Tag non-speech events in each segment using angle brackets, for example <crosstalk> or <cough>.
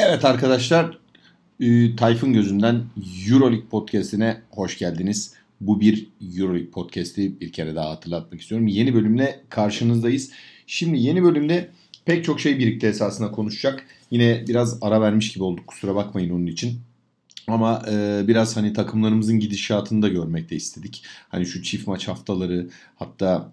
Evet arkadaşlar, Tayfun Gözünden Euroleague Podcast'ine hoş geldiniz. Bu bir Euroleague Podcast'i bir kere daha hatırlatmak istiyorum. Yeni bölümle karşınızdayız. Şimdi yeni bölümde pek çok şey birlikte esasında konuşacak. Yine biraz ara vermiş gibi olduk kusura bakmayın onun için. Ama e, biraz hani takımlarımızın gidişatını da görmek de istedik. Hani şu çift maç haftaları hatta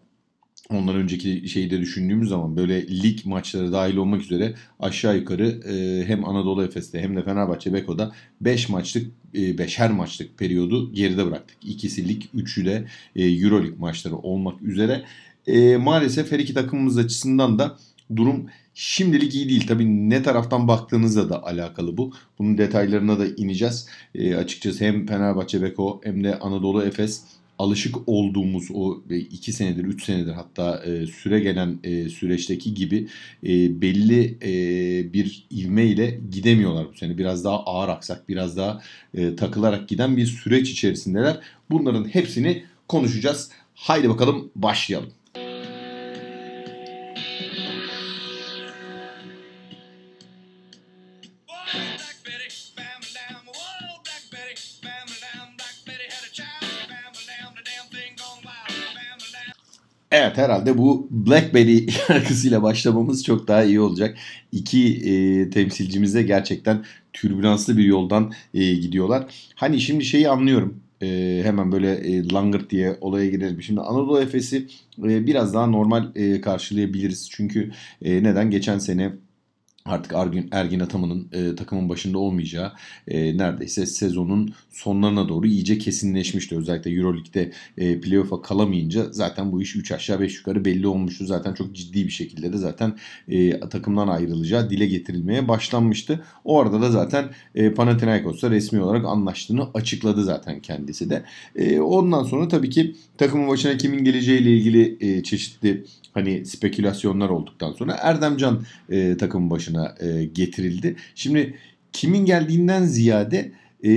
ondan önceki şeyi de düşündüğümüz zaman böyle lig maçları dahil olmak üzere aşağı yukarı e, hem Anadolu Efes'te hem de Fenerbahçe Beko'da 5 maçlık 5'er maçlık periyodu geride bıraktık. İkisi lig, üçü de e, Euroleague maçları olmak üzere. E, maalesef her iki takımımız açısından da durum şimdilik iyi değil. Tabii ne taraftan baktığınızla da alakalı bu. Bunun detaylarına da ineceğiz. E, açıkçası hem Fenerbahçe Beko hem de Anadolu Efes alışık olduğumuz o iki senedir, üç senedir hatta e, süre gelen e, süreçteki gibi e, belli e, bir ivme gidemiyorlar bu sene. Biraz daha ağır aksak, biraz daha e, takılarak giden bir süreç içerisindeler. Bunların hepsini konuşacağız. Haydi bakalım başlayalım. Evet herhalde bu Blackberry <laughs> şarkısıyla başlamamız çok daha iyi olacak. İki e, temsilcimiz de gerçekten türbülanslı bir yoldan e, gidiyorlar. Hani şimdi şeyi anlıyorum. E, hemen böyle e, langırt diye olaya girelim. Şimdi Anadolu Efes'i e, biraz daha normal e, karşılayabiliriz. Çünkü e, neden? Geçen sene artık Ergin, Ergin Ataman'ın e, takımın başında olmayacağı e, neredeyse sezonun sonlarına doğru iyice kesinleşmişti. Özellikle Euroleague'de e, playoff'a kalamayınca zaten bu iş 3 aşağı 5 yukarı belli olmuştu. Zaten çok ciddi bir şekilde de zaten e, takımdan ayrılacağı dile getirilmeye başlanmıştı. O arada da zaten e, Panathinaikos'la resmi olarak anlaştığını açıkladı zaten kendisi de. E, ondan sonra tabii ki takımın başına kimin geleceğiyle ilgili e, çeşitli hani spekülasyonlar olduktan sonra Erdemcan e, takımın başına e, getirildi. Şimdi kimin geldiğinden ziyade e,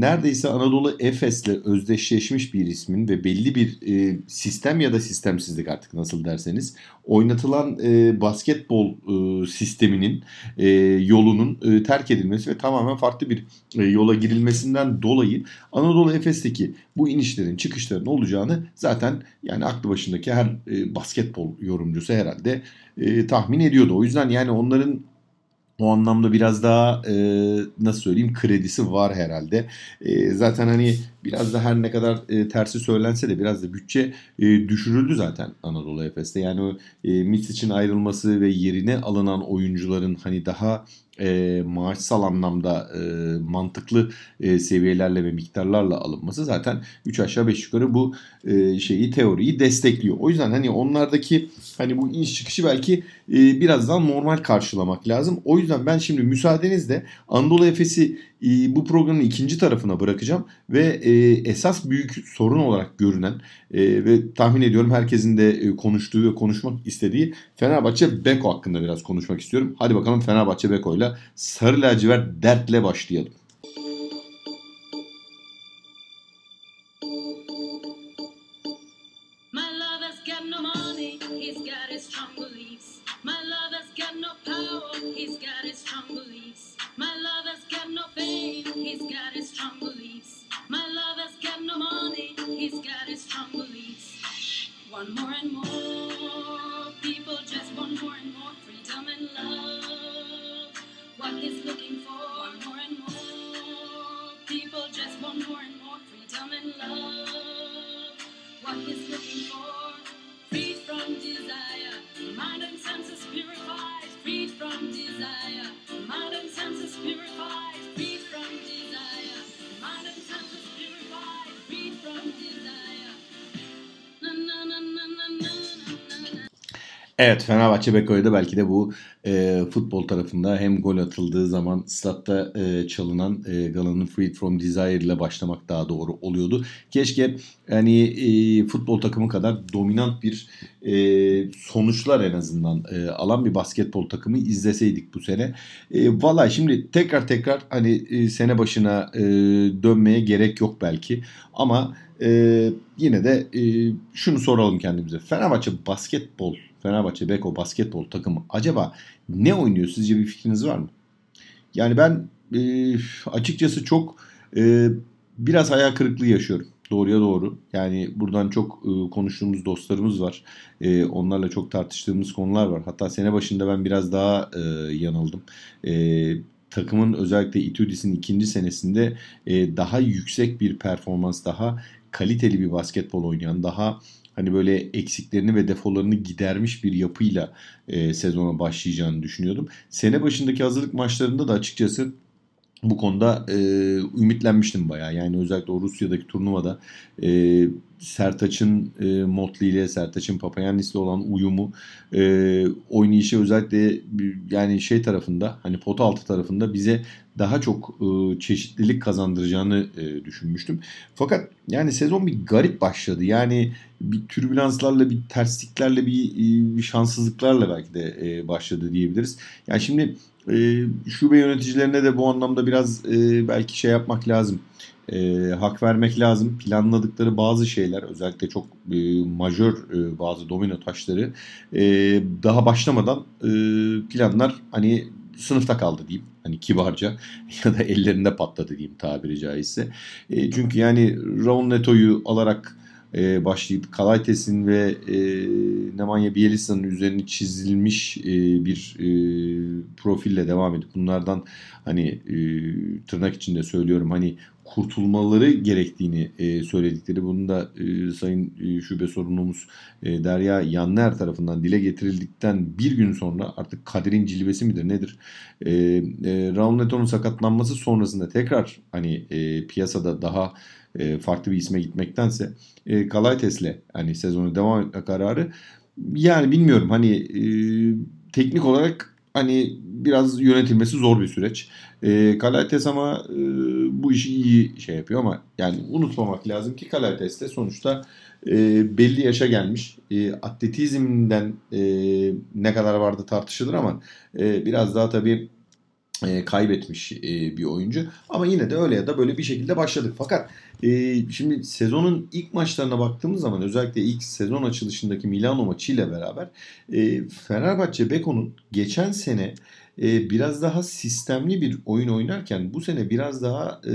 neredeyse Anadolu Efes'le özdeşleşmiş bir ismin ve belli bir e, sistem ya da sistemsizlik artık nasıl derseniz oynatılan e, basketbol e, sisteminin e, yolunun e, terk edilmesi ve tamamen farklı bir e, yola girilmesinden dolayı Anadolu Efes'teki bu inişlerin çıkışların olacağını zaten yani aklı başındaki her e, basketbol yorumcusu herhalde e, tahmin ediyordu. O yüzden yani onların o anlamda biraz daha e, nasıl söyleyeyim kredisi var herhalde. E, zaten hani biraz da her ne kadar e, tersi söylense de biraz da bütçe e, düşürüldü zaten Anadolu Efes'te. Yani o e, Mitsic'in ayrılması ve yerine alınan oyuncuların hani daha e, maaşsal anlamda e, mantıklı e, seviyelerle ve miktarlarla alınması zaten 3 aşağı 5 yukarı bu e, şeyi teoriyi destekliyor. O yüzden hani onlardaki hani bu iniş çıkışı belki e, biraz daha normal karşılamak lazım. O yüzden ben şimdi müsaadenizle Anadolu Efes'i bu programın ikinci tarafına bırakacağım ve e, esas büyük sorun olarak görünen e, ve tahmin ediyorum herkesin de e, konuştuğu ve konuşmak istediği Fenerbahçe Beko hakkında biraz konuşmak istiyorum. Hadi bakalım Fenerbahçe Beko ile Sarı Lacivert dertle başlayalım. Evet Fenerbahçe Beko'ya belki de bu e, futbol tarafında hem gol atıldığı zaman statta e, çalınan e, Galan'ın Freed From Desire ile başlamak daha doğru oluyordu. Keşke yani e, futbol takımı kadar dominant bir e, sonuçlar en azından e, alan bir basketbol takımı izleseydik bu sene. E, Valla şimdi tekrar tekrar hani e, sene başına e, dönmeye gerek yok belki ama e, yine de e, şunu soralım kendimize. Fenerbahçe basketbol Fenerbahçe Beko basketbol takımı acaba ne oynuyor sizce bir fikriniz var mı? Yani ben e, açıkçası çok e, biraz hayal kırıklığı yaşıyorum. Doğruya doğru. Yani buradan çok e, konuştuğumuz dostlarımız var. E, onlarla çok tartıştığımız konular var. Hatta sene başında ben biraz daha e, yanıldım. E, takımın özellikle Itudis'in ikinci senesinde e, daha yüksek bir performans, daha kaliteli bir basketbol oynayan, daha hani böyle eksiklerini ve defolarını gidermiş bir yapıyla e, sezona başlayacağını düşünüyordum. Sene başındaki hazırlık maçlarında da açıkçası bu konuda e, ümitlenmiştim bayağı. Yani özellikle o Rusya'daki turnuvada e, Sertaç'ın e, Motley ile Sertaç'ın Papayannis'le olan uyumu e, oynayışı özellikle yani şey tarafında hani pot altı tarafında bize daha çok e, çeşitlilik kazandıracağını e, düşünmüştüm. Fakat yani sezon bir garip başladı. Yani bir türbülanslarla, bir tersliklerle, bir, e, bir şanssızlıklarla belki de e, başladı diyebiliriz. Yani şimdi e, şube yöneticilerine de bu anlamda biraz e, belki şey yapmak lazım. E, hak vermek lazım. Planladıkları bazı şeyler özellikle çok e, majör e, bazı domino taşları e, daha başlamadan e, planlar hani sınıfta kaldı diyeyim. Hani kibarca <laughs> ya da ellerinde patladı diyeyim tabiri caizse. E, çünkü yani Raul Neto'yu alarak e, başlayıp Kalaites'in ve e, Nemanja Bielitsa'nın üzerine çizilmiş e, bir e, profille devam edip bunlardan hani e, tırnak içinde söylüyorum hani kurtulmaları gerektiğini e, söyledikleri bunu da e, Sayın e, Şube sorumlumuz e, Derya Yanner tarafından dile getirildikten bir gün sonra artık kaderin cilvesi midir nedir? E, e, Raul Neto'nun sakatlanması sonrasında tekrar hani e, piyasada daha e, farklı bir isme gitmektense e, Kalaites'le hani sezonu devam etme kararı yani bilmiyorum hani e, teknik olarak hani biraz yönetilmesi zor bir süreç. E, Kalaites ama e, bu işi iyi şey yapıyor ama yani unutmamak lazım ki Kalaites de sonuçta e, belli yaşa gelmiş. E, atletizmden e, ne kadar vardı tartışılır ama e, biraz daha tabii e, kaybetmiş e, bir oyuncu. Ama yine de öyle ya da böyle bir şekilde başladık. Fakat e, şimdi sezonun ilk maçlarına baktığımız zaman özellikle ilk sezon açılışındaki Milano maçıyla beraber e, Fenerbahçe Beko'nun geçen sene e, biraz daha sistemli bir oyun oynarken bu sene biraz daha e,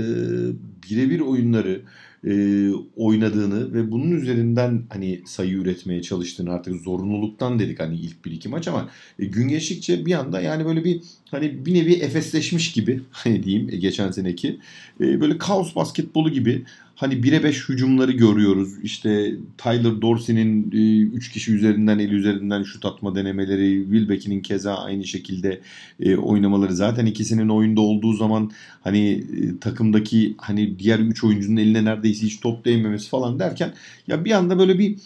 birebir oyunları e, oynadığını ve bunun üzerinden hani sayı üretmeye çalıştığını artık zorunluluktan dedik hani ilk bir iki maç ama e, gün geçtikçe bir anda yani böyle bir hani bir nevi efesleşmiş gibi <laughs> hani diyeyim e, geçen seneki e, böyle kaos basketbolu gibi hani 1'e 5 hücumları görüyoruz. İşte Tyler Dorsey'nin 3 e, kişi üzerinden el üzerinden şut atma denemeleri, Wilbeck'in keza aynı şekilde e, oynamaları. Zaten ikisinin oyunda olduğu zaman hani e, takımdaki hani diğer 3 oyuncunun eline neredeyse hiç top değmemesi falan derken ya bir anda böyle bir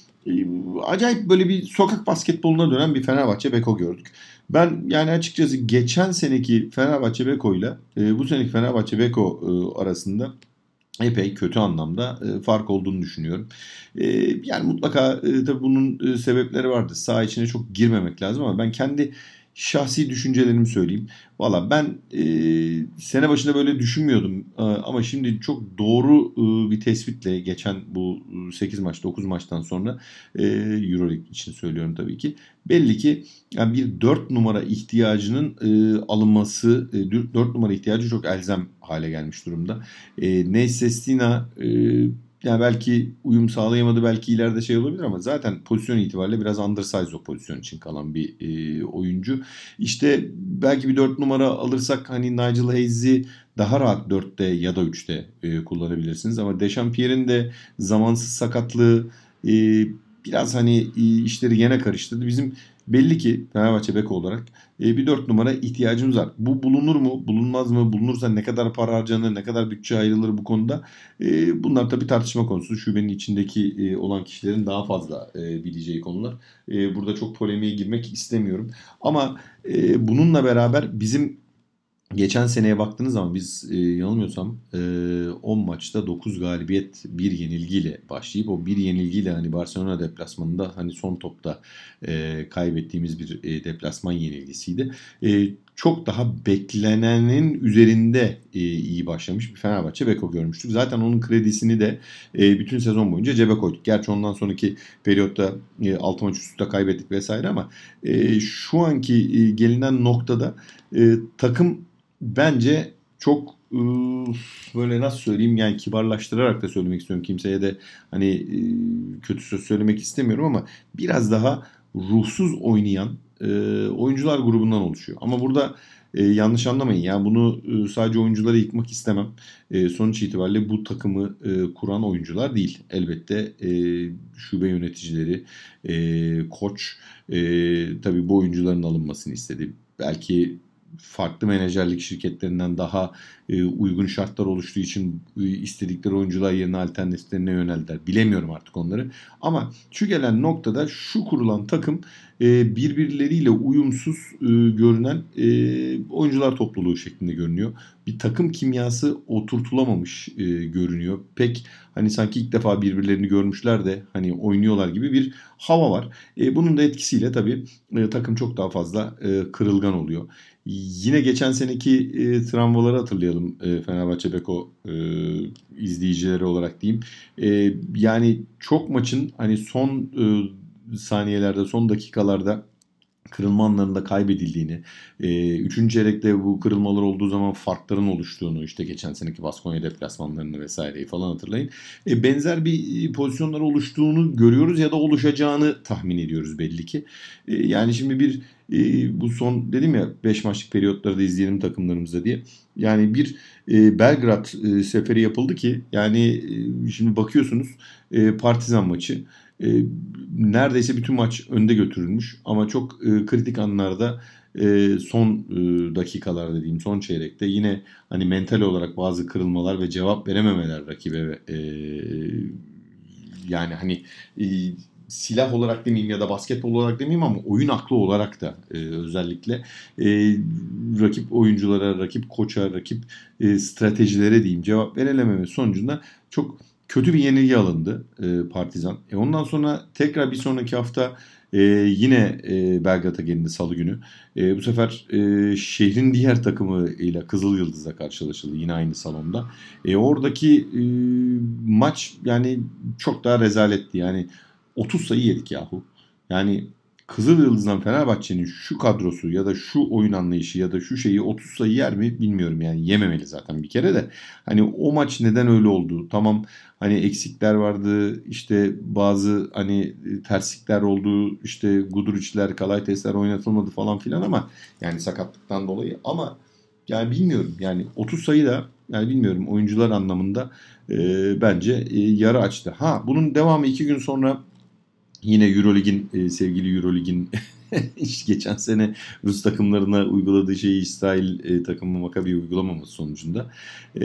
acayip böyle bir sokak basketboluna dönen bir Fenerbahçe Beko gördük. Ben yani açıkçası geçen seneki Fenerbahçe Beko ile bu seneki Fenerbahçe Beko arasında epey kötü anlamda e, fark olduğunu düşünüyorum. E, yani mutlaka e, tabii bunun sebepleri vardır. Sağ içine çok girmemek lazım ama ben kendi şahsi düşüncelerimi söyleyeyim. Valla ben e, sene başında böyle düşünmüyordum e, ama şimdi çok doğru e, bir tespitle geçen bu 8 maç 9 maçtan sonra e, Euroleague için söylüyorum tabii ki. Belli ki yani bir 4 numara ihtiyacının e, alınması, e, 4 numara ihtiyacı çok elzem hale gelmiş durumda. E, Neyse Stina e, yani belki uyum sağlayamadı belki ileride şey olabilir ama zaten pozisyon itibariyle biraz undersize o pozisyon için kalan bir e, oyuncu. İşte belki bir 4 numara alırsak hani Nigel Hayes'i daha rahat 4'te ya da 3'te e, kullanabilirsiniz. Ama Dechampierre'in de zamansız sakatlığı e, biraz hani e, işleri yine karıştırdı. Bizim Belli ki Fenerbahçe bek olarak e, bir 4 numara ihtiyacımız var. Bu bulunur mu? Bulunmaz mı? Bulunursa ne kadar para harcanır? Ne kadar bütçe ayrılır bu konuda? E, bunlar tabii tartışma konusu. Şubenin içindeki e, olan kişilerin daha fazla e, bileceği konular. E, burada çok polemiğe girmek istemiyorum. Ama e, bununla beraber bizim Geçen seneye baktığınız zaman biz e, yanılmıyorsam e, 10 maçta 9 galibiyet bir yenilgiyle başlayıp o bir yenilgiyle hani Barcelona deplasmanında hani son topta e, kaybettiğimiz bir e, deplasman yenilgisiydi. E, çok daha beklenenin üzerinde e, iyi başlamış bir Fenerbahçe Beko görmüştük. Zaten onun kredisini de e, bütün sezon boyunca cebe koyduk. Gerçi ondan sonraki periyotta e, 6 maç üstte kaybettik vesaire ama e, şu anki e, gelinen noktada e, takım bence çok böyle nasıl söyleyeyim yani kibarlaştırarak da söylemek istiyorum. Kimseye de hani kötü söz söylemek istemiyorum ama biraz daha ruhsuz oynayan oyuncular grubundan oluşuyor. Ama burada e, yanlış anlamayın. Yani bunu sadece oyunculara yıkmak istemem. E, sonuç itibariyle bu takımı e, kuran oyuncular değil. Elbette şube yöneticileri, koç e, tabii bu oyuncuların alınmasını istedi. Belki farklı menajerlik şirketlerinden daha e, uygun şartlar oluştuğu için e, istedikleri oyuncular yerine alternatiflerine yöneldiler. Bilemiyorum artık onları. Ama şu gelen noktada şu kurulan takım e, birbirleriyle uyumsuz e, görünen e, oyuncular topluluğu şeklinde görünüyor. Bir takım kimyası oturtulamamış e, görünüyor. Pek hani sanki ilk defa birbirlerini görmüşler de hani oynuyorlar gibi bir hava var. E, bunun da etkisiyle tabii e, takım çok daha fazla e, kırılgan oluyor. Yine geçen seneki e, travmaları hatırlayalım e, Fenerbahçe Beko e, izleyicileri olarak diyeyim. E, yani çok maçın hani son e, saniyelerde, son dakikalarda kırılma anlarında kaybedildiğini, e, üçüncü çeyrekte bu kırılmalar olduğu zaman farkların oluştuğunu, işte geçen seneki Baskonya deplasmanlarını vesaireyi falan hatırlayın. E, benzer bir pozisyonlar oluştuğunu görüyoruz ya da oluşacağını tahmin ediyoruz belli ki. E, yani şimdi bir e, bu son dedim ya 5 maçlık periyotları da izleyelim takımlarımızda diye. Yani bir e, Belgrad e, seferi yapıldı ki yani e, şimdi bakıyorsunuz e, Partizan maçı e, neredeyse bütün maç önde götürülmüş ama çok e, kritik anlarda e, son e, dakikalarda diyeyim son çeyrekte yine hani mental olarak bazı kırılmalar ve cevap verememeler rakibe e, yani hani e, silah olarak demeyeyim ya da basketbol olarak demeyeyim ama oyun aklı olarak da e, özellikle e, rakip oyunculara, rakip koça, rakip e, stratejilere diyeyim cevap verilememe sonucunda çok kötü bir yenilgi alındı e, Partizan. E, ondan sonra tekrar bir sonraki hafta e, yine e, Belgrad'a gelindi salı günü. E, bu sefer e, şehrin diğer takımıyla Kızıl Yıldız'la karşılaşıldı yine aynı salonda. E, oradaki e, maç yani çok daha rezaletti. Yani 30 sayı yedik yahu. Yani Kızıl Yıldız'dan Fenerbahçe'nin şu kadrosu ya da şu oyun anlayışı ya da şu şeyi 30 sayı yer mi bilmiyorum yani yememeli zaten bir kere de. Hani o maç neden öyle oldu? Tamam hani eksikler vardı işte bazı hani terslikler oldu işte Guduric'ler Kalaytesler oynatılmadı falan filan ama yani sakatlıktan dolayı ama yani bilmiyorum yani 30 sayı da yani bilmiyorum oyuncular anlamında e, bence e, yarı açtı. Ha bunun devamı iki gün sonra Yine Eurolig'in e, sevgili Eurolig'in <laughs> geçen sene Rus takımlarına uyguladığı şeyi İsrail e, takımı Makabi uygulamaması sonucunda. E,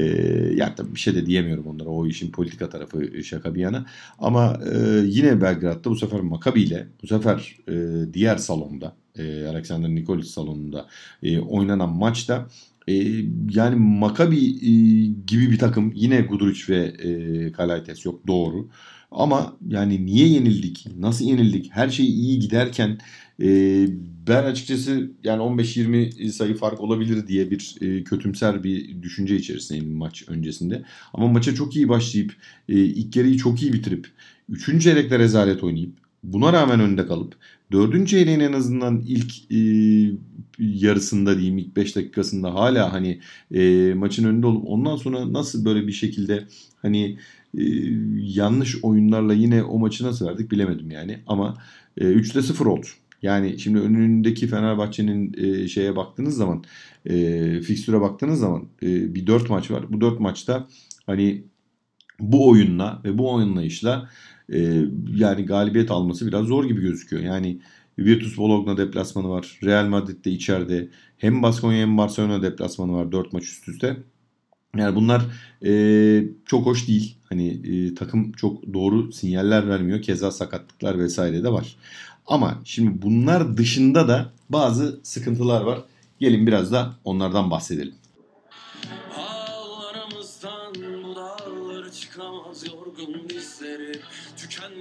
yani tabii bir şey de diyemiyorum onlara. O işin politika tarafı şaka bir yana. Ama e, yine Belgrad'da bu sefer Makabi ile bu sefer e, diğer salonda e, Alexander Nikolic salonunda e, oynanan maçta e, yani Makabi e, gibi bir takım yine Guduric ve e, Kalaytes yok doğru. Ama yani niye yenildik? Nasıl yenildik? Her şey iyi giderken e, ben açıkçası yani 15-20 sayı fark olabilir diye bir e, kötümser bir düşünce içerisindeyim maç öncesinde. Ama maça çok iyi başlayıp e, ilk yarıyı çok iyi bitirip 3. çeyrekte rezalet oynayıp buna rağmen önde kalıp 4. çeyreğin en azından ilk e, yarısında diyeyim ilk 5 dakikasında hala hani e, maçın önünde olup ondan sonra nasıl böyle bir şekilde hani e, yanlış oyunlarla yine o maçı nasıl verdik bilemedim yani. Ama e, 3'te 0 oldu. Yani şimdi önündeki Fenerbahçe'nin e, şeye baktığınız zaman e, fikstüre baktığınız zaman e, bir 4 maç var. Bu 4 maçta hani bu oyunla ve bu oynayışla e, yani galibiyet alması biraz zor gibi gözüküyor. Yani Virtus Bologna deplasmanı var. Real Madrid de içeride. Hem Baskonya hem Barcelona deplasmanı var 4 maç üst üste. Yani bunlar e, çok hoş değil. Hani e, takım çok doğru sinyaller vermiyor. Keza sakatlıklar vesaire de var. Ama şimdi bunlar dışında da bazı sıkıntılar var. Gelin biraz da onlardan bahsedelim.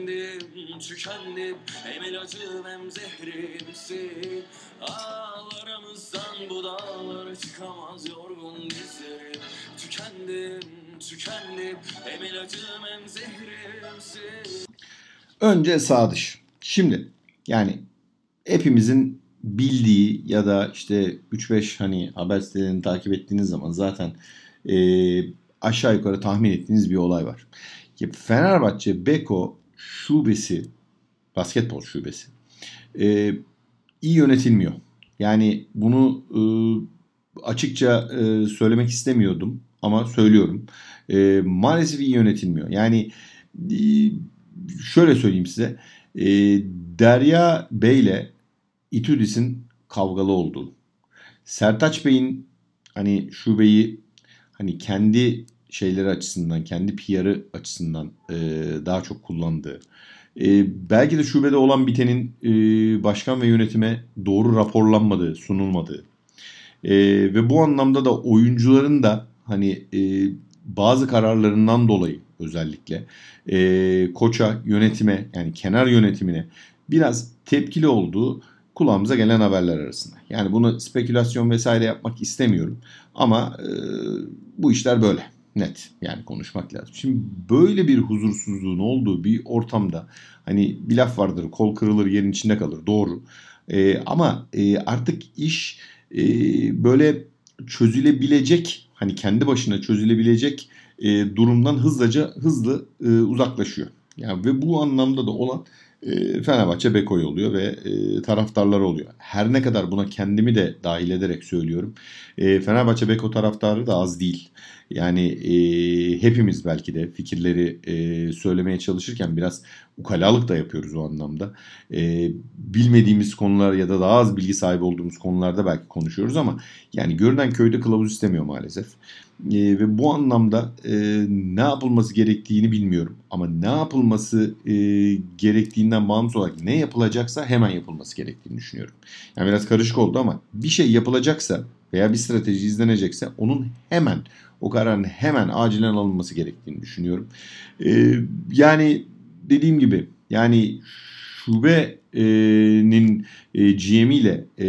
Tükendim, tükendim. Hem ilacım hem zehrimsin. Ağlarımızdan bu dağlara çıkamaz yorgun dizleri Tükendim, tükendim. Hem ilacım hem zehrimsin. Önce sağ dış. Şimdi yani hepimizin bildiği ya da işte 3-5 hani haber sitelerini takip ettiğiniz zaman zaten e, aşağı yukarı tahmin ettiğiniz bir olay var. Fenerbahçe Beko şubesi, basketbol şubesi e, iyi yönetilmiyor. Yani bunu e, açıkça e, söylemek istemiyordum ama söylüyorum. E, maalesef iyi yönetilmiyor. Yani e, şöyle söyleyeyim size. E, Derya Bey ile İtudis'in kavgalı olduğu. Sertaç Bey'in hani şubeyi hani kendi şeyleri açısından, kendi PR'ı açısından e, daha çok kullandığı. E, belki de şubede olan bitenin e, başkan ve yönetime doğru raporlanmadığı, sunulmadığı. E, ve bu anlamda da oyuncuların da hani e, bazı kararlarından dolayı özellikle e, koça, yönetime yani kenar yönetimine biraz tepkili olduğu kulağımıza gelen haberler arasında. Yani bunu spekülasyon vesaire yapmak istemiyorum ama e, bu işler böyle net yani konuşmak lazım. Şimdi böyle bir huzursuzluğun olduğu bir ortamda hani bir laf vardır kol kırılır yerin içinde kalır doğru e, ama e, artık iş e, böyle çözülebilecek hani kendi başına çözülebilecek e, durumdan hızlıca hızlı e, uzaklaşıyor. Yani ve bu anlamda da olan e, Fenerbahçe Beko'y oluyor ve e, taraftarlar oluyor. Her ne kadar buna kendimi de dahil ederek söylüyorum. E, Fenerbahçe Beko taraftarı da az değil. Yani e, hepimiz belki de fikirleri e, söylemeye çalışırken biraz ukalalık da yapıyoruz o anlamda. E, bilmediğimiz konular ya da daha az bilgi sahibi olduğumuz konularda belki konuşuyoruz ama yani görünen köyde kılavuz istemiyor maalesef. E, ve bu anlamda e, ne yapılması gerektiğini bilmiyorum. Ama ne yapılması e, gerektiğinden bağımsız olarak ne yapılacaksa hemen yapılması gerektiğini düşünüyorum. Yani biraz karışık oldu ama bir şey yapılacaksa veya bir strateji izlenecekse onun hemen o kararın hemen acilen alınması gerektiğini düşünüyorum. Ee, yani dediğim gibi yani şubenin e, GM ile e,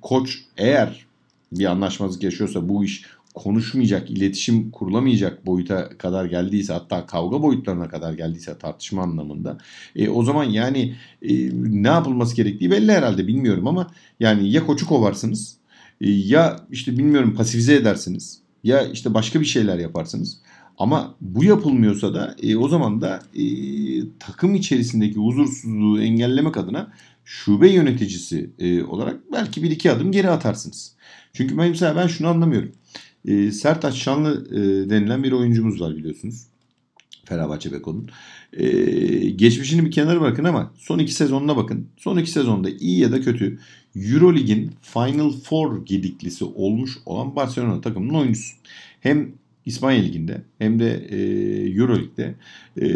koç eğer bir anlaşmazlık yaşıyorsa bu iş konuşmayacak, iletişim kurulamayacak boyuta kadar geldiyse hatta kavga boyutlarına kadar geldiyse tartışma anlamında e, o zaman yani e, ne yapılması gerektiği belli herhalde bilmiyorum ama yani ya koçu kovarsınız e, ya işte bilmiyorum pasifize edersiniz ya işte başka bir şeyler yaparsınız. Ama bu yapılmıyorsa da e, o zaman da e, takım içerisindeki huzursuzluğu engellemek adına şube yöneticisi e, olarak belki bir iki adım geri atarsınız. Çünkü ben mesela ben şunu anlamıyorum. E, Sertaç Şanlı e, denilen bir oyuncumuz var biliyorsunuz. Fenerbahçe Beko'nun. E, geçmişini bir kenara bırakın ama son iki sezonuna bakın. Son iki sezonda iyi ya da kötü Eurolig'in Final Four gediklisi olmuş olan Barcelona takımının oyuncusu. Hem İspanya Ligi'nde hem de e, Euroleague'de e,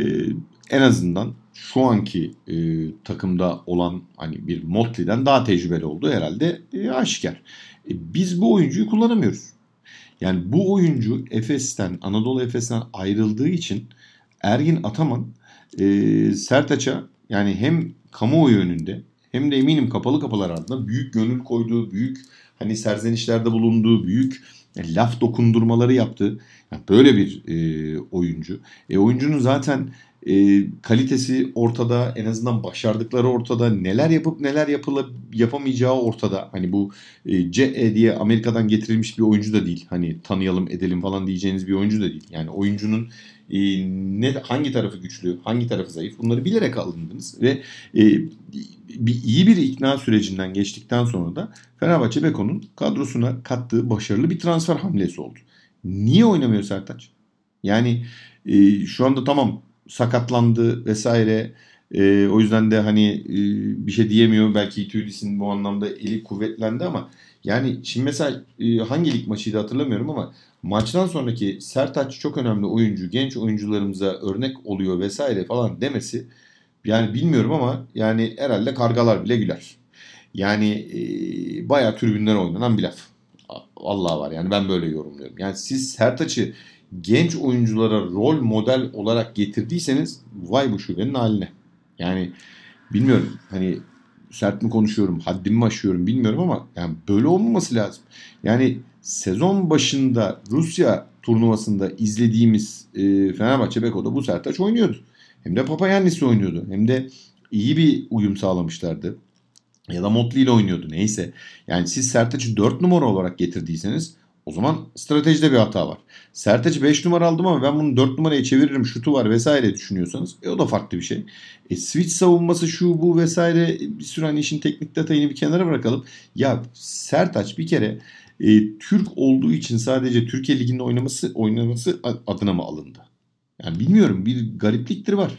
en azından şu anki e, takımda olan hani bir Motley'den daha tecrübeli olduğu herhalde e, aşikar. E, biz bu oyuncuyu kullanamıyoruz. Yani bu oyuncu Efes'ten, Anadolu Efes'ten ayrıldığı için Ergin Ataman e, Sertaç'a yani hem kamuoyu önünde hem de eminim kapalı kapılar ardında büyük gönül koyduğu, büyük hani serzenişlerde bulunduğu, büyük laf dokundurmaları yaptı. Yani böyle bir e, oyuncu. E, oyuncunun zaten e, kalitesi ortada, en azından başardıkları ortada, neler yapıp neler yapıla, yapamayacağı ortada. Hani bu e, CE diye Amerika'dan getirilmiş bir oyuncu da değil. Hani tanıyalım edelim falan diyeceğiniz bir oyuncu da değil. Yani oyuncunun e, ne hangi tarafı güçlü, hangi tarafı zayıf bunları bilerek alındınız ve e, bir iyi bir ikna sürecinden geçtikten sonra da Fenerbahçe Beko'nun kadrosuna kattığı başarılı bir transfer hamlesi oldu. Niye oynamıyor Sertaç? Yani e, şu anda tamam sakatlandı vesaire. E, o yüzden de hani e, bir şey diyemiyor. Belki Itudis'in bu anlamda eli kuvvetlendi ama yani şimdi mesela e, hangi lig maçıydı hatırlamıyorum ama maçtan sonraki Sertaç çok önemli oyuncu, genç oyuncularımıza örnek oluyor vesaire falan demesi yani bilmiyorum ama yani herhalde kargalar bile güler. Yani e, bayağı tribünden oynanan bir laf. Allah var yani ben böyle yorumluyorum. Yani siz Sertaç'ı genç oyunculara rol model olarak getirdiyseniz vay bu şubenin haline. Yani bilmiyorum hani sert mi konuşuyorum, haddimi mi aşıyorum bilmiyorum ama yani böyle olmaması lazım. Yani sezon başında Rusya turnuvasında izlediğimiz e, Fenerbahçe Beko'da bu Sertaç oynuyordu. Hem de Papayannis oynuyordu. Hem de iyi bir uyum sağlamışlardı. ya da Motley ile oynuyordu neyse. Yani siz Sertaç'ı 4 numara olarak getirdiyseniz o zaman stratejide bir hata var. Sertaç'ı 5 numara aldım ama ben bunu 4 numaraya çeviririm şutu var vesaire düşünüyorsanız e, o da farklı bir şey. E, switch savunması şu bu vesaire bir sürü hani işin teknik detayını bir kenara bırakalım. Ya Sertaç bir kere e, Türk olduğu için sadece Türkiye Ligi'nde oynaması oynaması adına mı alındı? Yani bilmiyorum bir garipliktir var.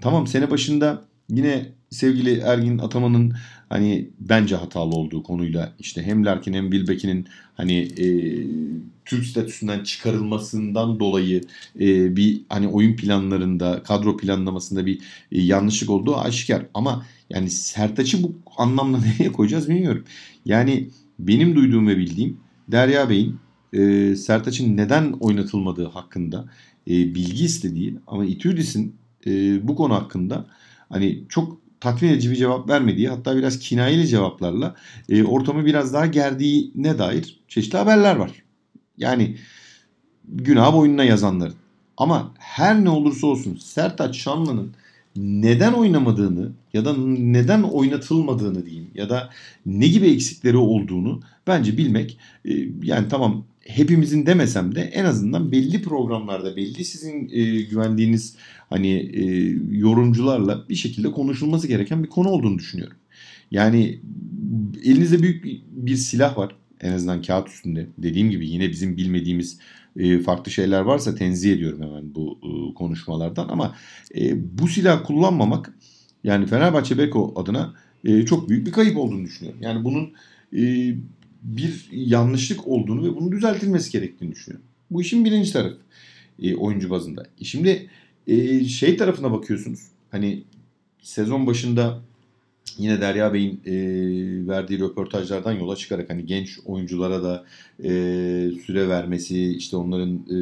Tamam sene başında yine sevgili Ergin Ataman'ın hani bence hatalı olduğu konuyla işte hem Larkin hem Wilbeck'in hani e, Türk statüsünden çıkarılmasından dolayı e, bir hani oyun planlarında, kadro planlamasında bir e, yanlışlık olduğu aşikar. Ama yani Sertaç'ı bu anlamda <laughs> nereye koyacağız bilmiyorum. Yani benim duyduğum ve bildiğim Derya Bey'in e, Sertaç'ın neden oynatılmadığı hakkında e, bilgi istediği ama Itudis'in e, bu konu hakkında hani çok tatmin edici bir cevap vermediği hatta biraz kinayeli cevaplarla e, ortamı biraz daha gerdiğine dair çeşitli haberler var. Yani günah boynuna yazanların. Ama her ne olursa olsun Sertaç Şanlı'nın neden oynamadığını ya da neden oynatılmadığını diyeyim ya da ne gibi eksikleri olduğunu bence bilmek e, yani tamam hepimizin demesem de en azından belli programlarda belli sizin e, güvendiğiniz hani e, yorumcularla bir şekilde konuşulması gereken bir konu olduğunu düşünüyorum. Yani elinizde büyük bir, silah var en azından kağıt üstünde. Dediğim gibi yine bizim bilmediğimiz e, farklı şeyler varsa tenzih ediyorum hemen bu e, konuşmalardan ama e, bu silah kullanmamak yani Fenerbahçe Beko adına e, çok büyük bir kayıp olduğunu düşünüyorum. Yani bunun e, bir yanlışlık olduğunu ve bunun düzeltilmesi gerektiğini düşünüyorum. Bu işin birinci tarafı e, oyuncu bazında. E, şimdi e, şey tarafına bakıyorsunuz. Hani sezon başında yine Derya Bey'in e, verdiği röportajlardan yola çıkarak hani genç oyunculara da e, süre vermesi, işte onların e,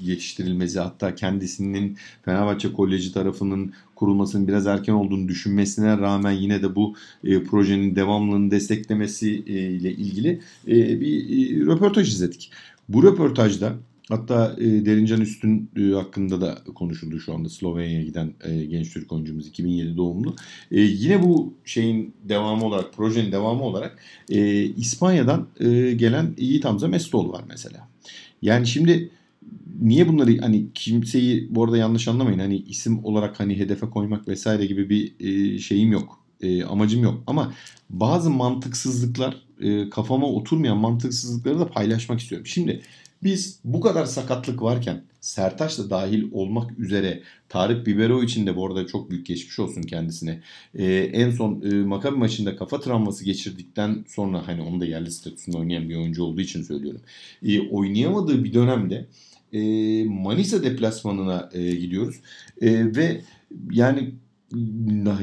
yetiştirilmesi hatta kendisinin Fenerbahçe Koleji tarafının kurulmasının biraz erken olduğunu düşünmesine rağmen yine de bu e, projenin devamlılığını desteklemesi e, ile ilgili e, bir e, röportaj izledik. Bu röportajda Hatta e, Derincan Üstün e, hakkında da konuşuldu şu anda Slovenya'ya giden e, genç Türk oyuncumuz 2007 doğumlu. E, yine bu şeyin devamı olarak, projenin devamı olarak e, İspanya'dan e, gelen Yiğit Hamza Mestoğlu var mesela. Yani şimdi niye bunları hani kimseyi bu arada yanlış anlamayın hani isim olarak hani hedefe koymak vesaire gibi bir e, şeyim yok. E, amacım yok ama bazı mantıksızlıklar e, kafama oturmayan mantıksızlıkları da paylaşmak istiyorum. Şimdi biz bu kadar sakatlık varken Sertaç da dahil olmak üzere Tarık Bibero için de bu arada çok büyük geçmiş olsun kendisine. Ee, en son e, Makabi maçında kafa travması geçirdikten sonra hani onu da yerli statüsünde oynayan bir oyuncu olduğu için söylüyorum. E, oynayamadığı bir dönemde e, Manisa deplasmanına e, gidiyoruz. E, ve yani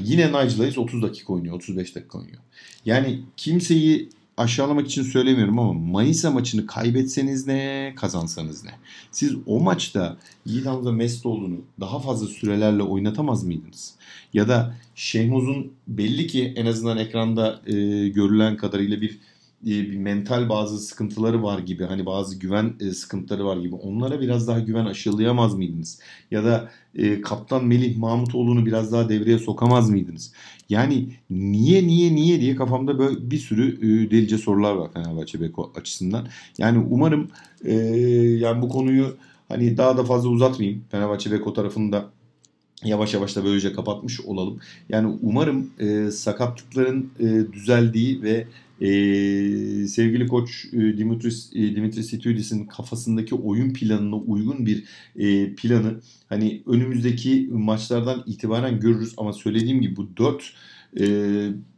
yine Nigel 30 dakika oynuyor, 35 dakika oynuyor. Yani kimseyi aşağılamak için söylemiyorum ama Manisa maçını kaybetseniz ne, kazansanız ne? Siz o maçta Yiğit Hamza Mestoğlu'nu daha fazla sürelerle oynatamaz mıydınız? Ya da Şehmuz'un belli ki en azından ekranda e, görülen kadarıyla bir bir mental bazı sıkıntıları var gibi hani bazı güven e, sıkıntıları var gibi onlara biraz daha güven aşılayamaz mıydınız? Ya da e, kaptan Melih Mahmutoğlu'nu biraz daha devreye sokamaz mıydınız? Yani niye niye niye diye kafamda böyle bir sürü e, delice sorular var Fenerbahçe Beko açısından. Yani umarım e, yani bu konuyu hani daha da fazla uzatmayayım. Fenerbahçe Beko tarafında yavaş yavaş da böylece kapatmış olalım. Yani umarım e, sakatlıkların e, düzeldiği ve e, sevgili koç e, Dimitris e, Dimitris Itudis'in kafasındaki oyun planına uygun bir e, planı hani önümüzdeki maçlardan itibaren görürüz ama söylediğim gibi bu 4 e,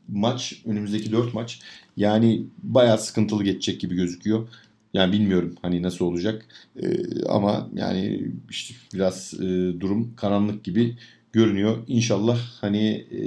maç önümüzdeki 4 maç yani bayağı sıkıntılı geçecek gibi gözüküyor. Yani bilmiyorum hani nasıl olacak ee, ama yani işte biraz e, durum karanlık gibi görünüyor. İnşallah hani e,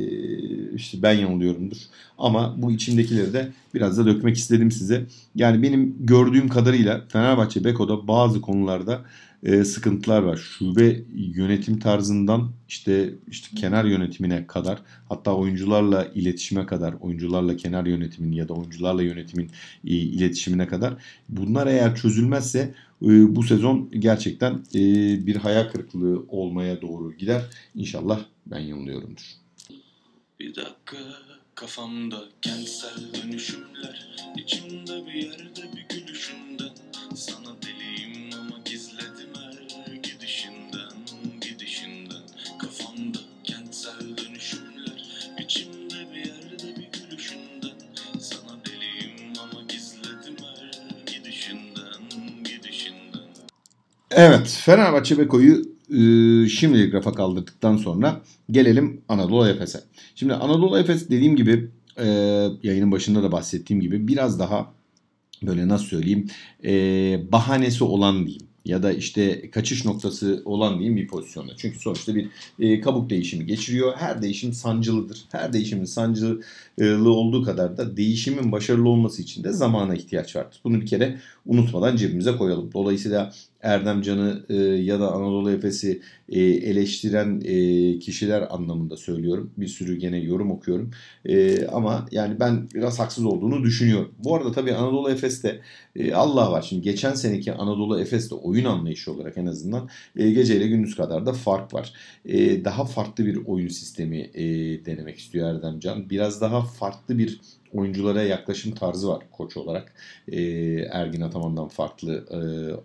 işte ben yanılıyorumdur. Ama bu içimdekileri de biraz da dökmek istedim size. Yani benim gördüğüm kadarıyla Fenerbahçe Beko'da bazı konularda e, sıkıntılar var. Şube yönetim tarzından işte işte kenar yönetimine kadar hatta oyuncularla iletişime kadar, oyuncularla kenar yönetimin ya da oyuncularla yönetimin e, iletişimine kadar bunlar eğer çözülmezse e, bu sezon gerçekten e, bir hayal kırıklığı olmaya doğru gider. İnşallah ben yanılıyorumdur. Bir dakika. Kafamda kentsel dönüşümler içimde bir yerde bir gülüşünden Evet Fenerbahçe Beko'yu e, şimdilik rafa kaldırdıktan sonra gelelim Anadolu Efes'e. Şimdi Anadolu Efes dediğim gibi e, yayının başında da bahsettiğim gibi biraz daha böyle nasıl söyleyeyim e, bahanesi olan diyeyim ya da işte kaçış noktası olan diyeyim bir pozisyonda. Çünkü sonuçta bir e, kabuk değişimi geçiriyor. Her değişim sancılıdır. Her değişimin sancılı olduğu kadar da değişimin başarılı olması için de zamana ihtiyaç vardır. Bunu bir kere unutmadan cebimize koyalım. Dolayısıyla Erdem Can'ı e, ya da Anadolu Efes'i e, eleştiren e, kişiler anlamında söylüyorum. Bir sürü gene yorum okuyorum. E, ama yani ben biraz haksız olduğunu düşünüyorum. Bu arada tabii Anadolu Efes'te e, Allah var. Şimdi geçen seneki Anadolu Efes'te oyun anlayışı olarak en azından e, geceyle gündüz kadar da fark var. E, daha farklı bir oyun sistemi e, denemek istiyor Erdem Can. Biraz daha farklı bir oyunculara yaklaşım tarzı var koç olarak. E, Ergin Ataman'dan farklı e,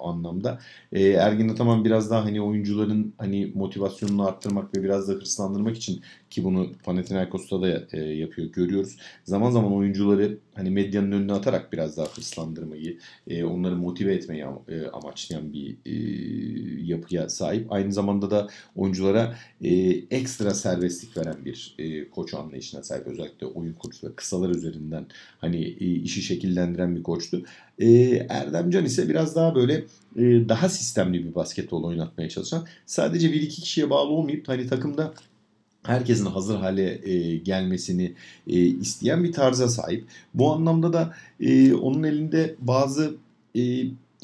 anlamda. E, Ergin Ataman biraz daha hani oyuncuların hani motivasyonunu arttırmak ve biraz da hırslandırmak için ki bunu Panathinaikos'ta da e, yapıyor görüyoruz. Zaman zaman oyuncuları hani medyanın önüne atarak biraz daha hırslandırmayı, e, onları motive etmeyi e, amaçlayan bir e, yapıya sahip. Aynı zamanda da oyunculara e, ekstra serbestlik veren bir e, koç anlayışına sahip. Özellikle oyun kurucu ve kısalar üzerinden hani e, işi şekillendiren bir koçtu. E, Erdemcan ise biraz daha böyle e, daha sistemli bir basketbol oynatmaya çalışan sadece bir iki kişiye bağlı olmayıp hani takımda herkesin hazır hale gelmesini isteyen bir tarza sahip. Bu anlamda da onun elinde bazı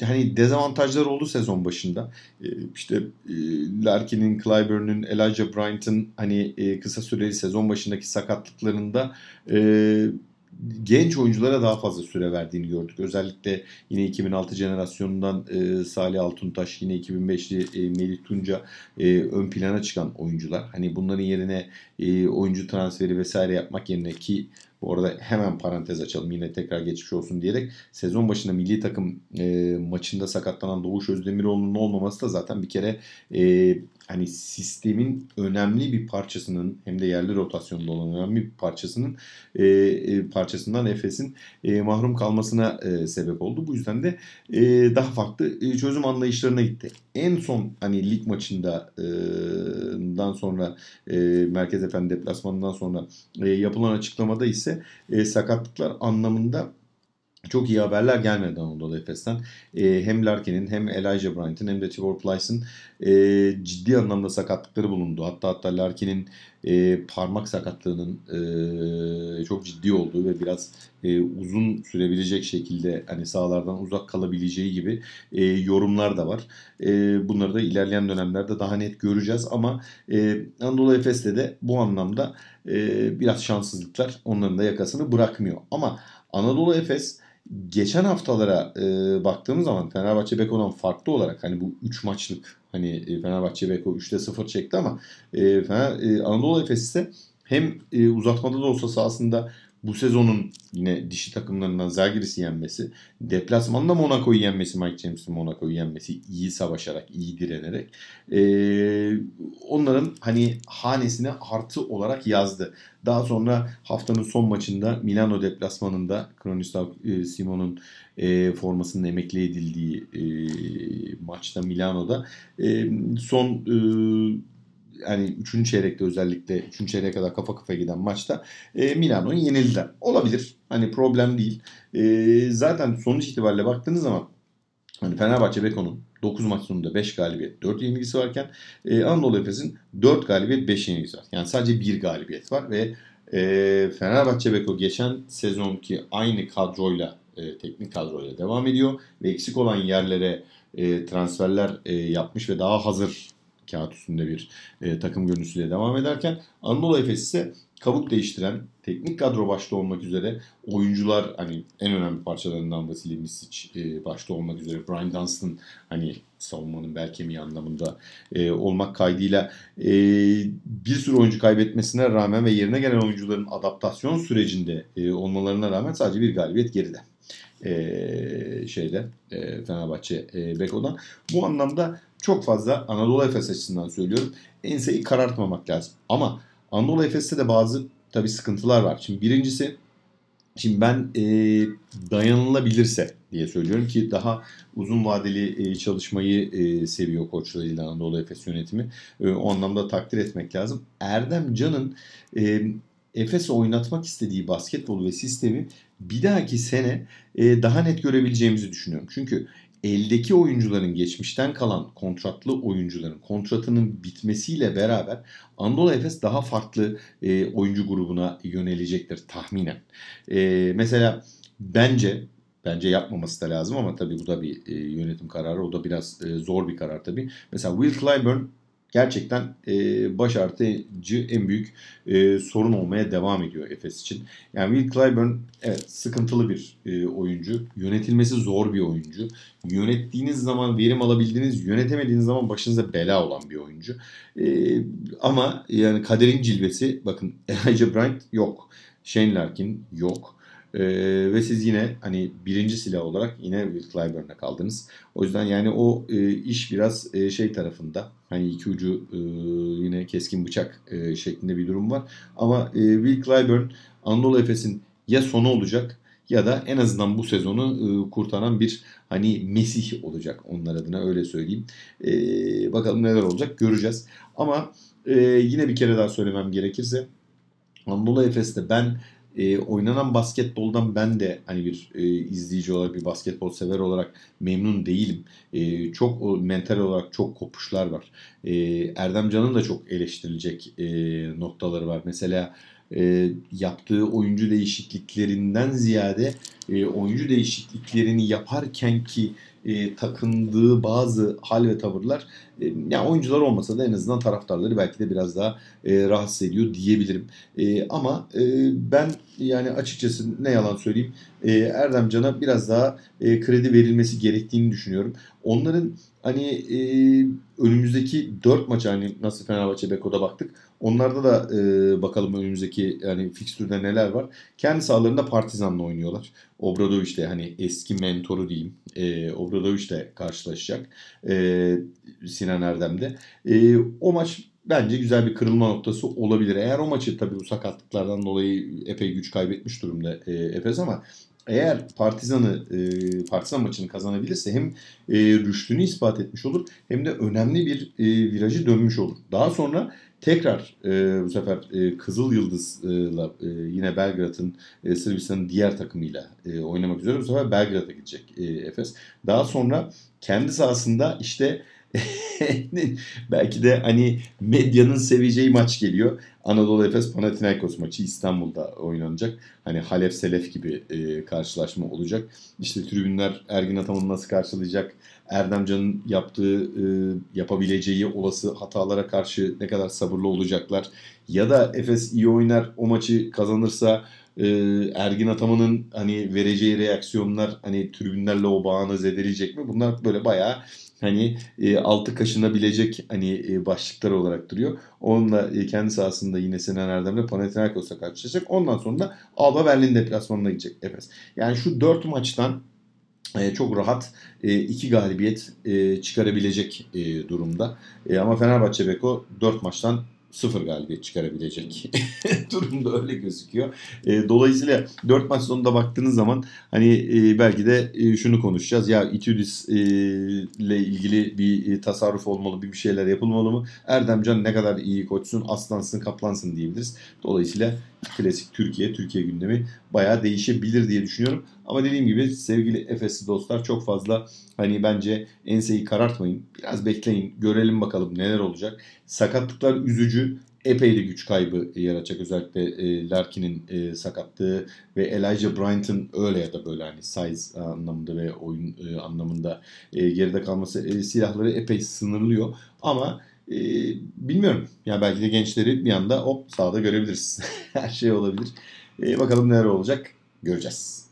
hani dezavantajlar oldu sezon başında. E, işte e, Larkin'in, Clyburn'un, Elijah Bryant'ın hani kısa süreli sezon başındaki sakatlıklarında e, genç oyunculara daha fazla süre verdiğini gördük. Özellikle yine 2006 jenerasyonundan e, Salih Altuntaş, yine 2005'li e, Melih Tunca e, ön plana çıkan oyuncular. Hani bunların yerine e, oyuncu transferi vesaire yapmak yerine ki bu arada hemen parantez açalım yine tekrar geçmiş olsun diyerek sezon başında milli takım e, maçında sakatlanan Doğuş Özdemiroğlu'nun olmaması da zaten bir kere e, hani sistemin önemli bir parçasının hem de yerli rotasyonda olan önemli bir parçasının e, e, parçasından Efes'in e, mahrum kalmasına e, sebep oldu. Bu yüzden de e, daha farklı e, çözüm anlayışlarına gitti. En son hani lig maçında e, dan sonra e, Merkez Efendi deplasmanından sonra e, yapılan açıklamada ise e, sakatlıklar anlamında çok iyi haberler gelmedi Anadolu Efes'ten. E, hem Larkin'in hem Elijah Bryant'ın hem de Tibor Plyce'ın e, ciddi anlamda sakatlıkları bulundu. Hatta hatta Larkin'in e, parmak sakatlığının e, çok ciddi olduğu ve biraz e, uzun sürebilecek şekilde hani sahalardan uzak kalabileceği gibi e, yorumlar da var. E, bunları da ilerleyen dönemlerde daha net göreceğiz ama e, Anadolu Efes'te de bu anlamda e, biraz şanssızlıklar onların da yakasını bırakmıyor. Ama Anadolu Efes geçen haftalara e, baktığımız zaman Fenerbahçe Beko'dan farklı olarak hani bu 3 maçlık hani e, Fenerbahçe Beko 3'te 0 çekti ama e, Fener, e, Anadolu Efes ise hem e, uzatmada da olsa sahasında bu sezonun yine dişi takımlarından Zalgiris'i yenmesi, deplasmanda Monaco'yu yenmesi, Mike James'in Monaco'yu yenmesi, iyi savaşarak, iyi direnerek e, onların hani hanesine artı olarak yazdı. Daha sonra haftanın son maçında Milano deplasmanında Kronistav e, Simon'un e, formasının emekli edildiği e, maçta Milano'da e, son e, yani 3. çeyrekte özellikle 3. çeyreğe kadar kafa kafa giden maçta e, Milano'yu yenildiler. Olabilir. Hani problem değil. E, zaten sonuç itibariyle baktığınız zaman hani Fenerbahçe Beko'nun 9 maç sonunda 5 galibiyet 4 yenilgisi varken e, Anadolu Efes'in 4 galibiyet 5 yenilgisi var. Yani sadece 1 galibiyet var ve e, Fenerbahçe Beko geçen sezonki aynı kadroyla e, teknik kadroyla devam ediyor ve eksik olan yerlere e, transferler e, yapmış ve daha hazır kağıt üstünde bir e, takım görüntüsüyle devam ederken Anadolu Efes ise kabuk değiştiren teknik kadro başta olmak üzere oyuncular hani en önemli parçalarından Vasilij Misic e, başta olmak üzere Brian Dunstan hani savunmanın bel kemiği anlamında e, olmak kaydıyla e, bir sürü oyuncu kaybetmesine rağmen ve yerine gelen oyuncuların adaptasyon sürecinde e, olmalarına rağmen sadece bir galibiyet geride e, şeyde e, Fenerbahçe e, Beko'dan. Bu anlamda çok fazla Anadolu Efes açısından söylüyorum. Enseyi karartmamak lazım. Ama Anadolu Efes'te de bazı tabii sıkıntılar var. Şimdi birincisi Şimdi ben e, dayanılabilirse diye söylüyorum ki daha uzun vadeli e, çalışmayı e, seviyor koçlarıyla Anadolu Efes yönetimi. E, o anlamda takdir etmek lazım. Erdem Can'ın e, Efes'e oynatmak istediği basketbol ve sistemi bir dahaki sene e, daha net görebileceğimizi düşünüyorum. Çünkü eldeki oyuncuların geçmişten kalan kontratlı oyuncuların kontratının bitmesiyle beraber Anadolu Efes daha farklı e, oyuncu grubuna yönelecektir tahminen. E, mesela bence bence yapmaması da lazım ama tabii bu da bir e, yönetim kararı. O da biraz e, zor bir karar tabii. Mesela Will Clyburn gerçekten e, baş artıcı en büyük e, sorun olmaya devam ediyor Efes için. Yani Will Clyburn evet sıkıntılı bir e, oyuncu. Yönetilmesi zor bir oyuncu. Yönettiğiniz zaman verim alabildiğiniz, yönetemediğiniz zaman başınıza bela olan bir oyuncu. E, ama yani kaderin cilvesi bakın <laughs> Elijah Bryant yok. Shane Larkin yok. Ee, ve siz yine hani birinci silah olarak yine Will Clyburn'da kaldınız. O yüzden yani o e, iş biraz e, şey tarafında hani iki ucu e, yine keskin bıçak e, şeklinde bir durum var. Ama e, Will Clyburn Anadolu Efes'in ya sonu olacak ya da en azından bu sezonu e, kurtaran bir hani Mesih olacak onlar adına öyle söyleyeyim. E, bakalım neler olacak göreceğiz. Ama e, yine bir kere daha söylemem gerekirse Anadolu Efes'te ben e, oynanan basketboldan ben de hani bir e, izleyici olarak bir basketbol sever olarak memnun değilim. E, çok o, mental olarak çok kopuşlar var. E, Erdem Can'ın da çok eleştirilecek e, noktaları var. Mesela e, yaptığı oyuncu değişikliklerinden ziyade e, oyuncu değişikliklerini yaparken ki e, takındığı bazı hal ve tavırlar e, yani oyuncular olmasa da en azından taraftarları belki de biraz daha e, rahatsız ediyor diyebilirim. E, ama e, ben yani açıkçası ne yalan söyleyeyim e, Erdem biraz daha e, kredi verilmesi gerektiğini düşünüyorum. Onların hani e, önümüzdeki 4 maç hani nasıl Fenerbahçe Beko'da baktık. Onlarda da e, bakalım önümüzdeki yani fikstürde neler var. Kendi sahalarında Partizan'la oynuyorlar. Obradoviç de hani eski mentoru diyeyim. E, Obradoviç de karşılaşacak. E, Sinan Erdem'de. E, o maç bence güzel bir kırılma noktası olabilir. Eğer o maçı tabii bu sakatlıklardan dolayı epey güç kaybetmiş durumda e, Efes ama eğer Partizan'ı e, Partizan maçını kazanabilirse hem e, rüştünü ispat etmiş olur hem de önemli bir e, virajı dönmüş olur. Daha sonra tekrar e, bu sefer e, Kızıl Yıldız'la e, yine Belgrad'ın e, Sırbistan'ın diğer takımıyla e, oynamak üzere bu sefer Belgrad'a gidecek e, Efes. Daha sonra kendi sahasında işte <laughs> belki de hani medyanın seveceği maç geliyor. Anadolu Efes Panathinaikos maçı İstanbul'da oynanacak. Hani Halef Selef gibi e, karşılaşma olacak. İşte tribünler Ergin Ataman'ı nasıl karşılayacak? Erdemcan'ın yaptığı, e, yapabileceği olası hatalara karşı ne kadar sabırlı olacaklar? Ya da Efes iyi oynar o maçı kazanırsa e, Ergin Ataman'ın hani vereceği reaksiyonlar hani tribünlerle o bağını zedeleyecek mi? Bunlar böyle bayağı hani e, altı kaşınabilecek hani e, başlıklar olarak duruyor. Onunla e, kendi sahasında yine Sinan Erdem'le Panathinaikos'a karşılaşacak. Ondan sonra da Alba Berlin deplasmanına gidecek Efes. Yani şu dört maçtan e, çok rahat e, iki galibiyet e, çıkarabilecek e, durumda. E, ama Fenerbahçe Beko dört maçtan sıfır galibiyet çıkarabilecek <laughs> durumda öyle gözüküyor. E, dolayısıyla 4 maç sonunda baktığınız zaman hani e, belki de e, şunu konuşacağız. Ya Itudis e, ile ilgili bir e, tasarruf olmalı, bir, bir şeyler yapılmalı mı? Erdemcan ne kadar iyi koçsun, aslansın, kaplansın diyebiliriz. Dolayısıyla klasik Türkiye, Türkiye gündemi bayağı değişebilir diye düşünüyorum. Ama dediğim gibi sevgili Efesli dostlar çok fazla hani bence enseyi karartmayın. Biraz bekleyin. Görelim bakalım neler olacak. Sakatlıklar üzücü. Epey de güç kaybı yaratacak özellikle e, Larkin'in e, sakatlığı ve Elijah Bryant'ın öyle ya da böyle hani size anlamında ve oyun e, anlamında geride kalması silahları epey sınırlıyor. Ama e, bilmiyorum. Ya belki de gençleri bir anda hop sahada görebiliriz. <laughs> Her şey olabilir. E, bakalım neler olacak göreceğiz.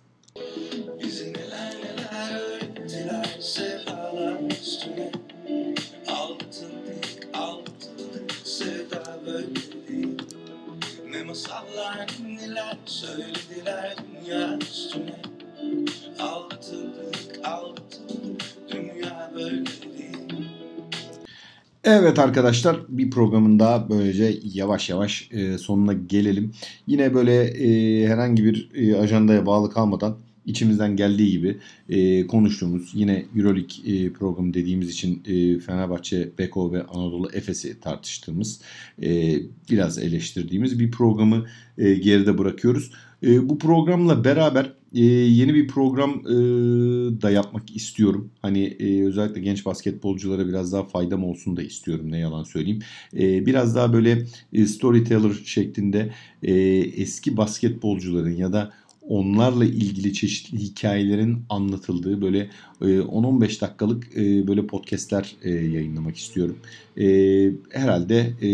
Söylediler dünya üstüne Aldatıldık aldatıldık dünya böyle Evet arkadaşlar bir programın daha böylece yavaş yavaş e, sonuna gelelim. Yine böyle e, herhangi bir e, ajandaya bağlı kalmadan içimizden geldiği gibi e, konuştuğumuz yine Euroleague e, programı dediğimiz için e, Fenerbahçe, Beko ve Anadolu Efes'i tartıştığımız e, biraz eleştirdiğimiz bir programı e, geride bırakıyoruz. E, bu programla beraber e, yeni bir program e, da yapmak istiyorum. Hani e, özellikle genç basketbolculara biraz daha faydam olsun da istiyorum ne yalan söyleyeyim. E, biraz daha böyle e, storyteller şeklinde e, eski basketbolcuların ya da onlarla ilgili çeşitli hikayelerin anlatıldığı böyle e, 10-15 dakikalık e, böyle podcastler e, yayınlamak istiyorum. E, herhalde e,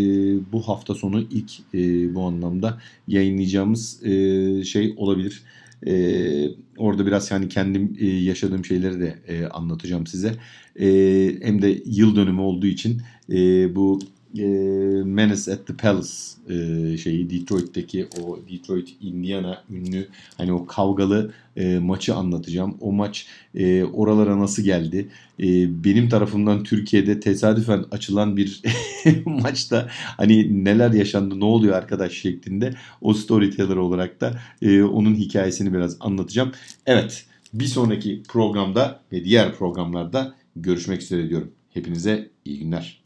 bu hafta sonu ilk e, bu anlamda yayınlayacağımız e, şey olabilir. Ee, orada biraz yani kendim e, yaşadığım şeyleri de e, anlatacağım size. E, hem de yıl dönümü olduğu için e, bu e, Menace at the Palace e, şeyi Detroit'teki o Detroit Indiana ünlü hani o kavgalı e, maçı anlatacağım. O maç e, oralara nasıl geldi? E, benim tarafımdan Türkiye'de tesadüfen açılan bir <laughs> maçta hani neler yaşandı, ne oluyor arkadaş şeklinde o storyteller olarak da e, onun hikayesini biraz anlatacağım. Evet, bir sonraki programda ve diğer programlarda görüşmek üzere diyorum. Hepinize iyi günler.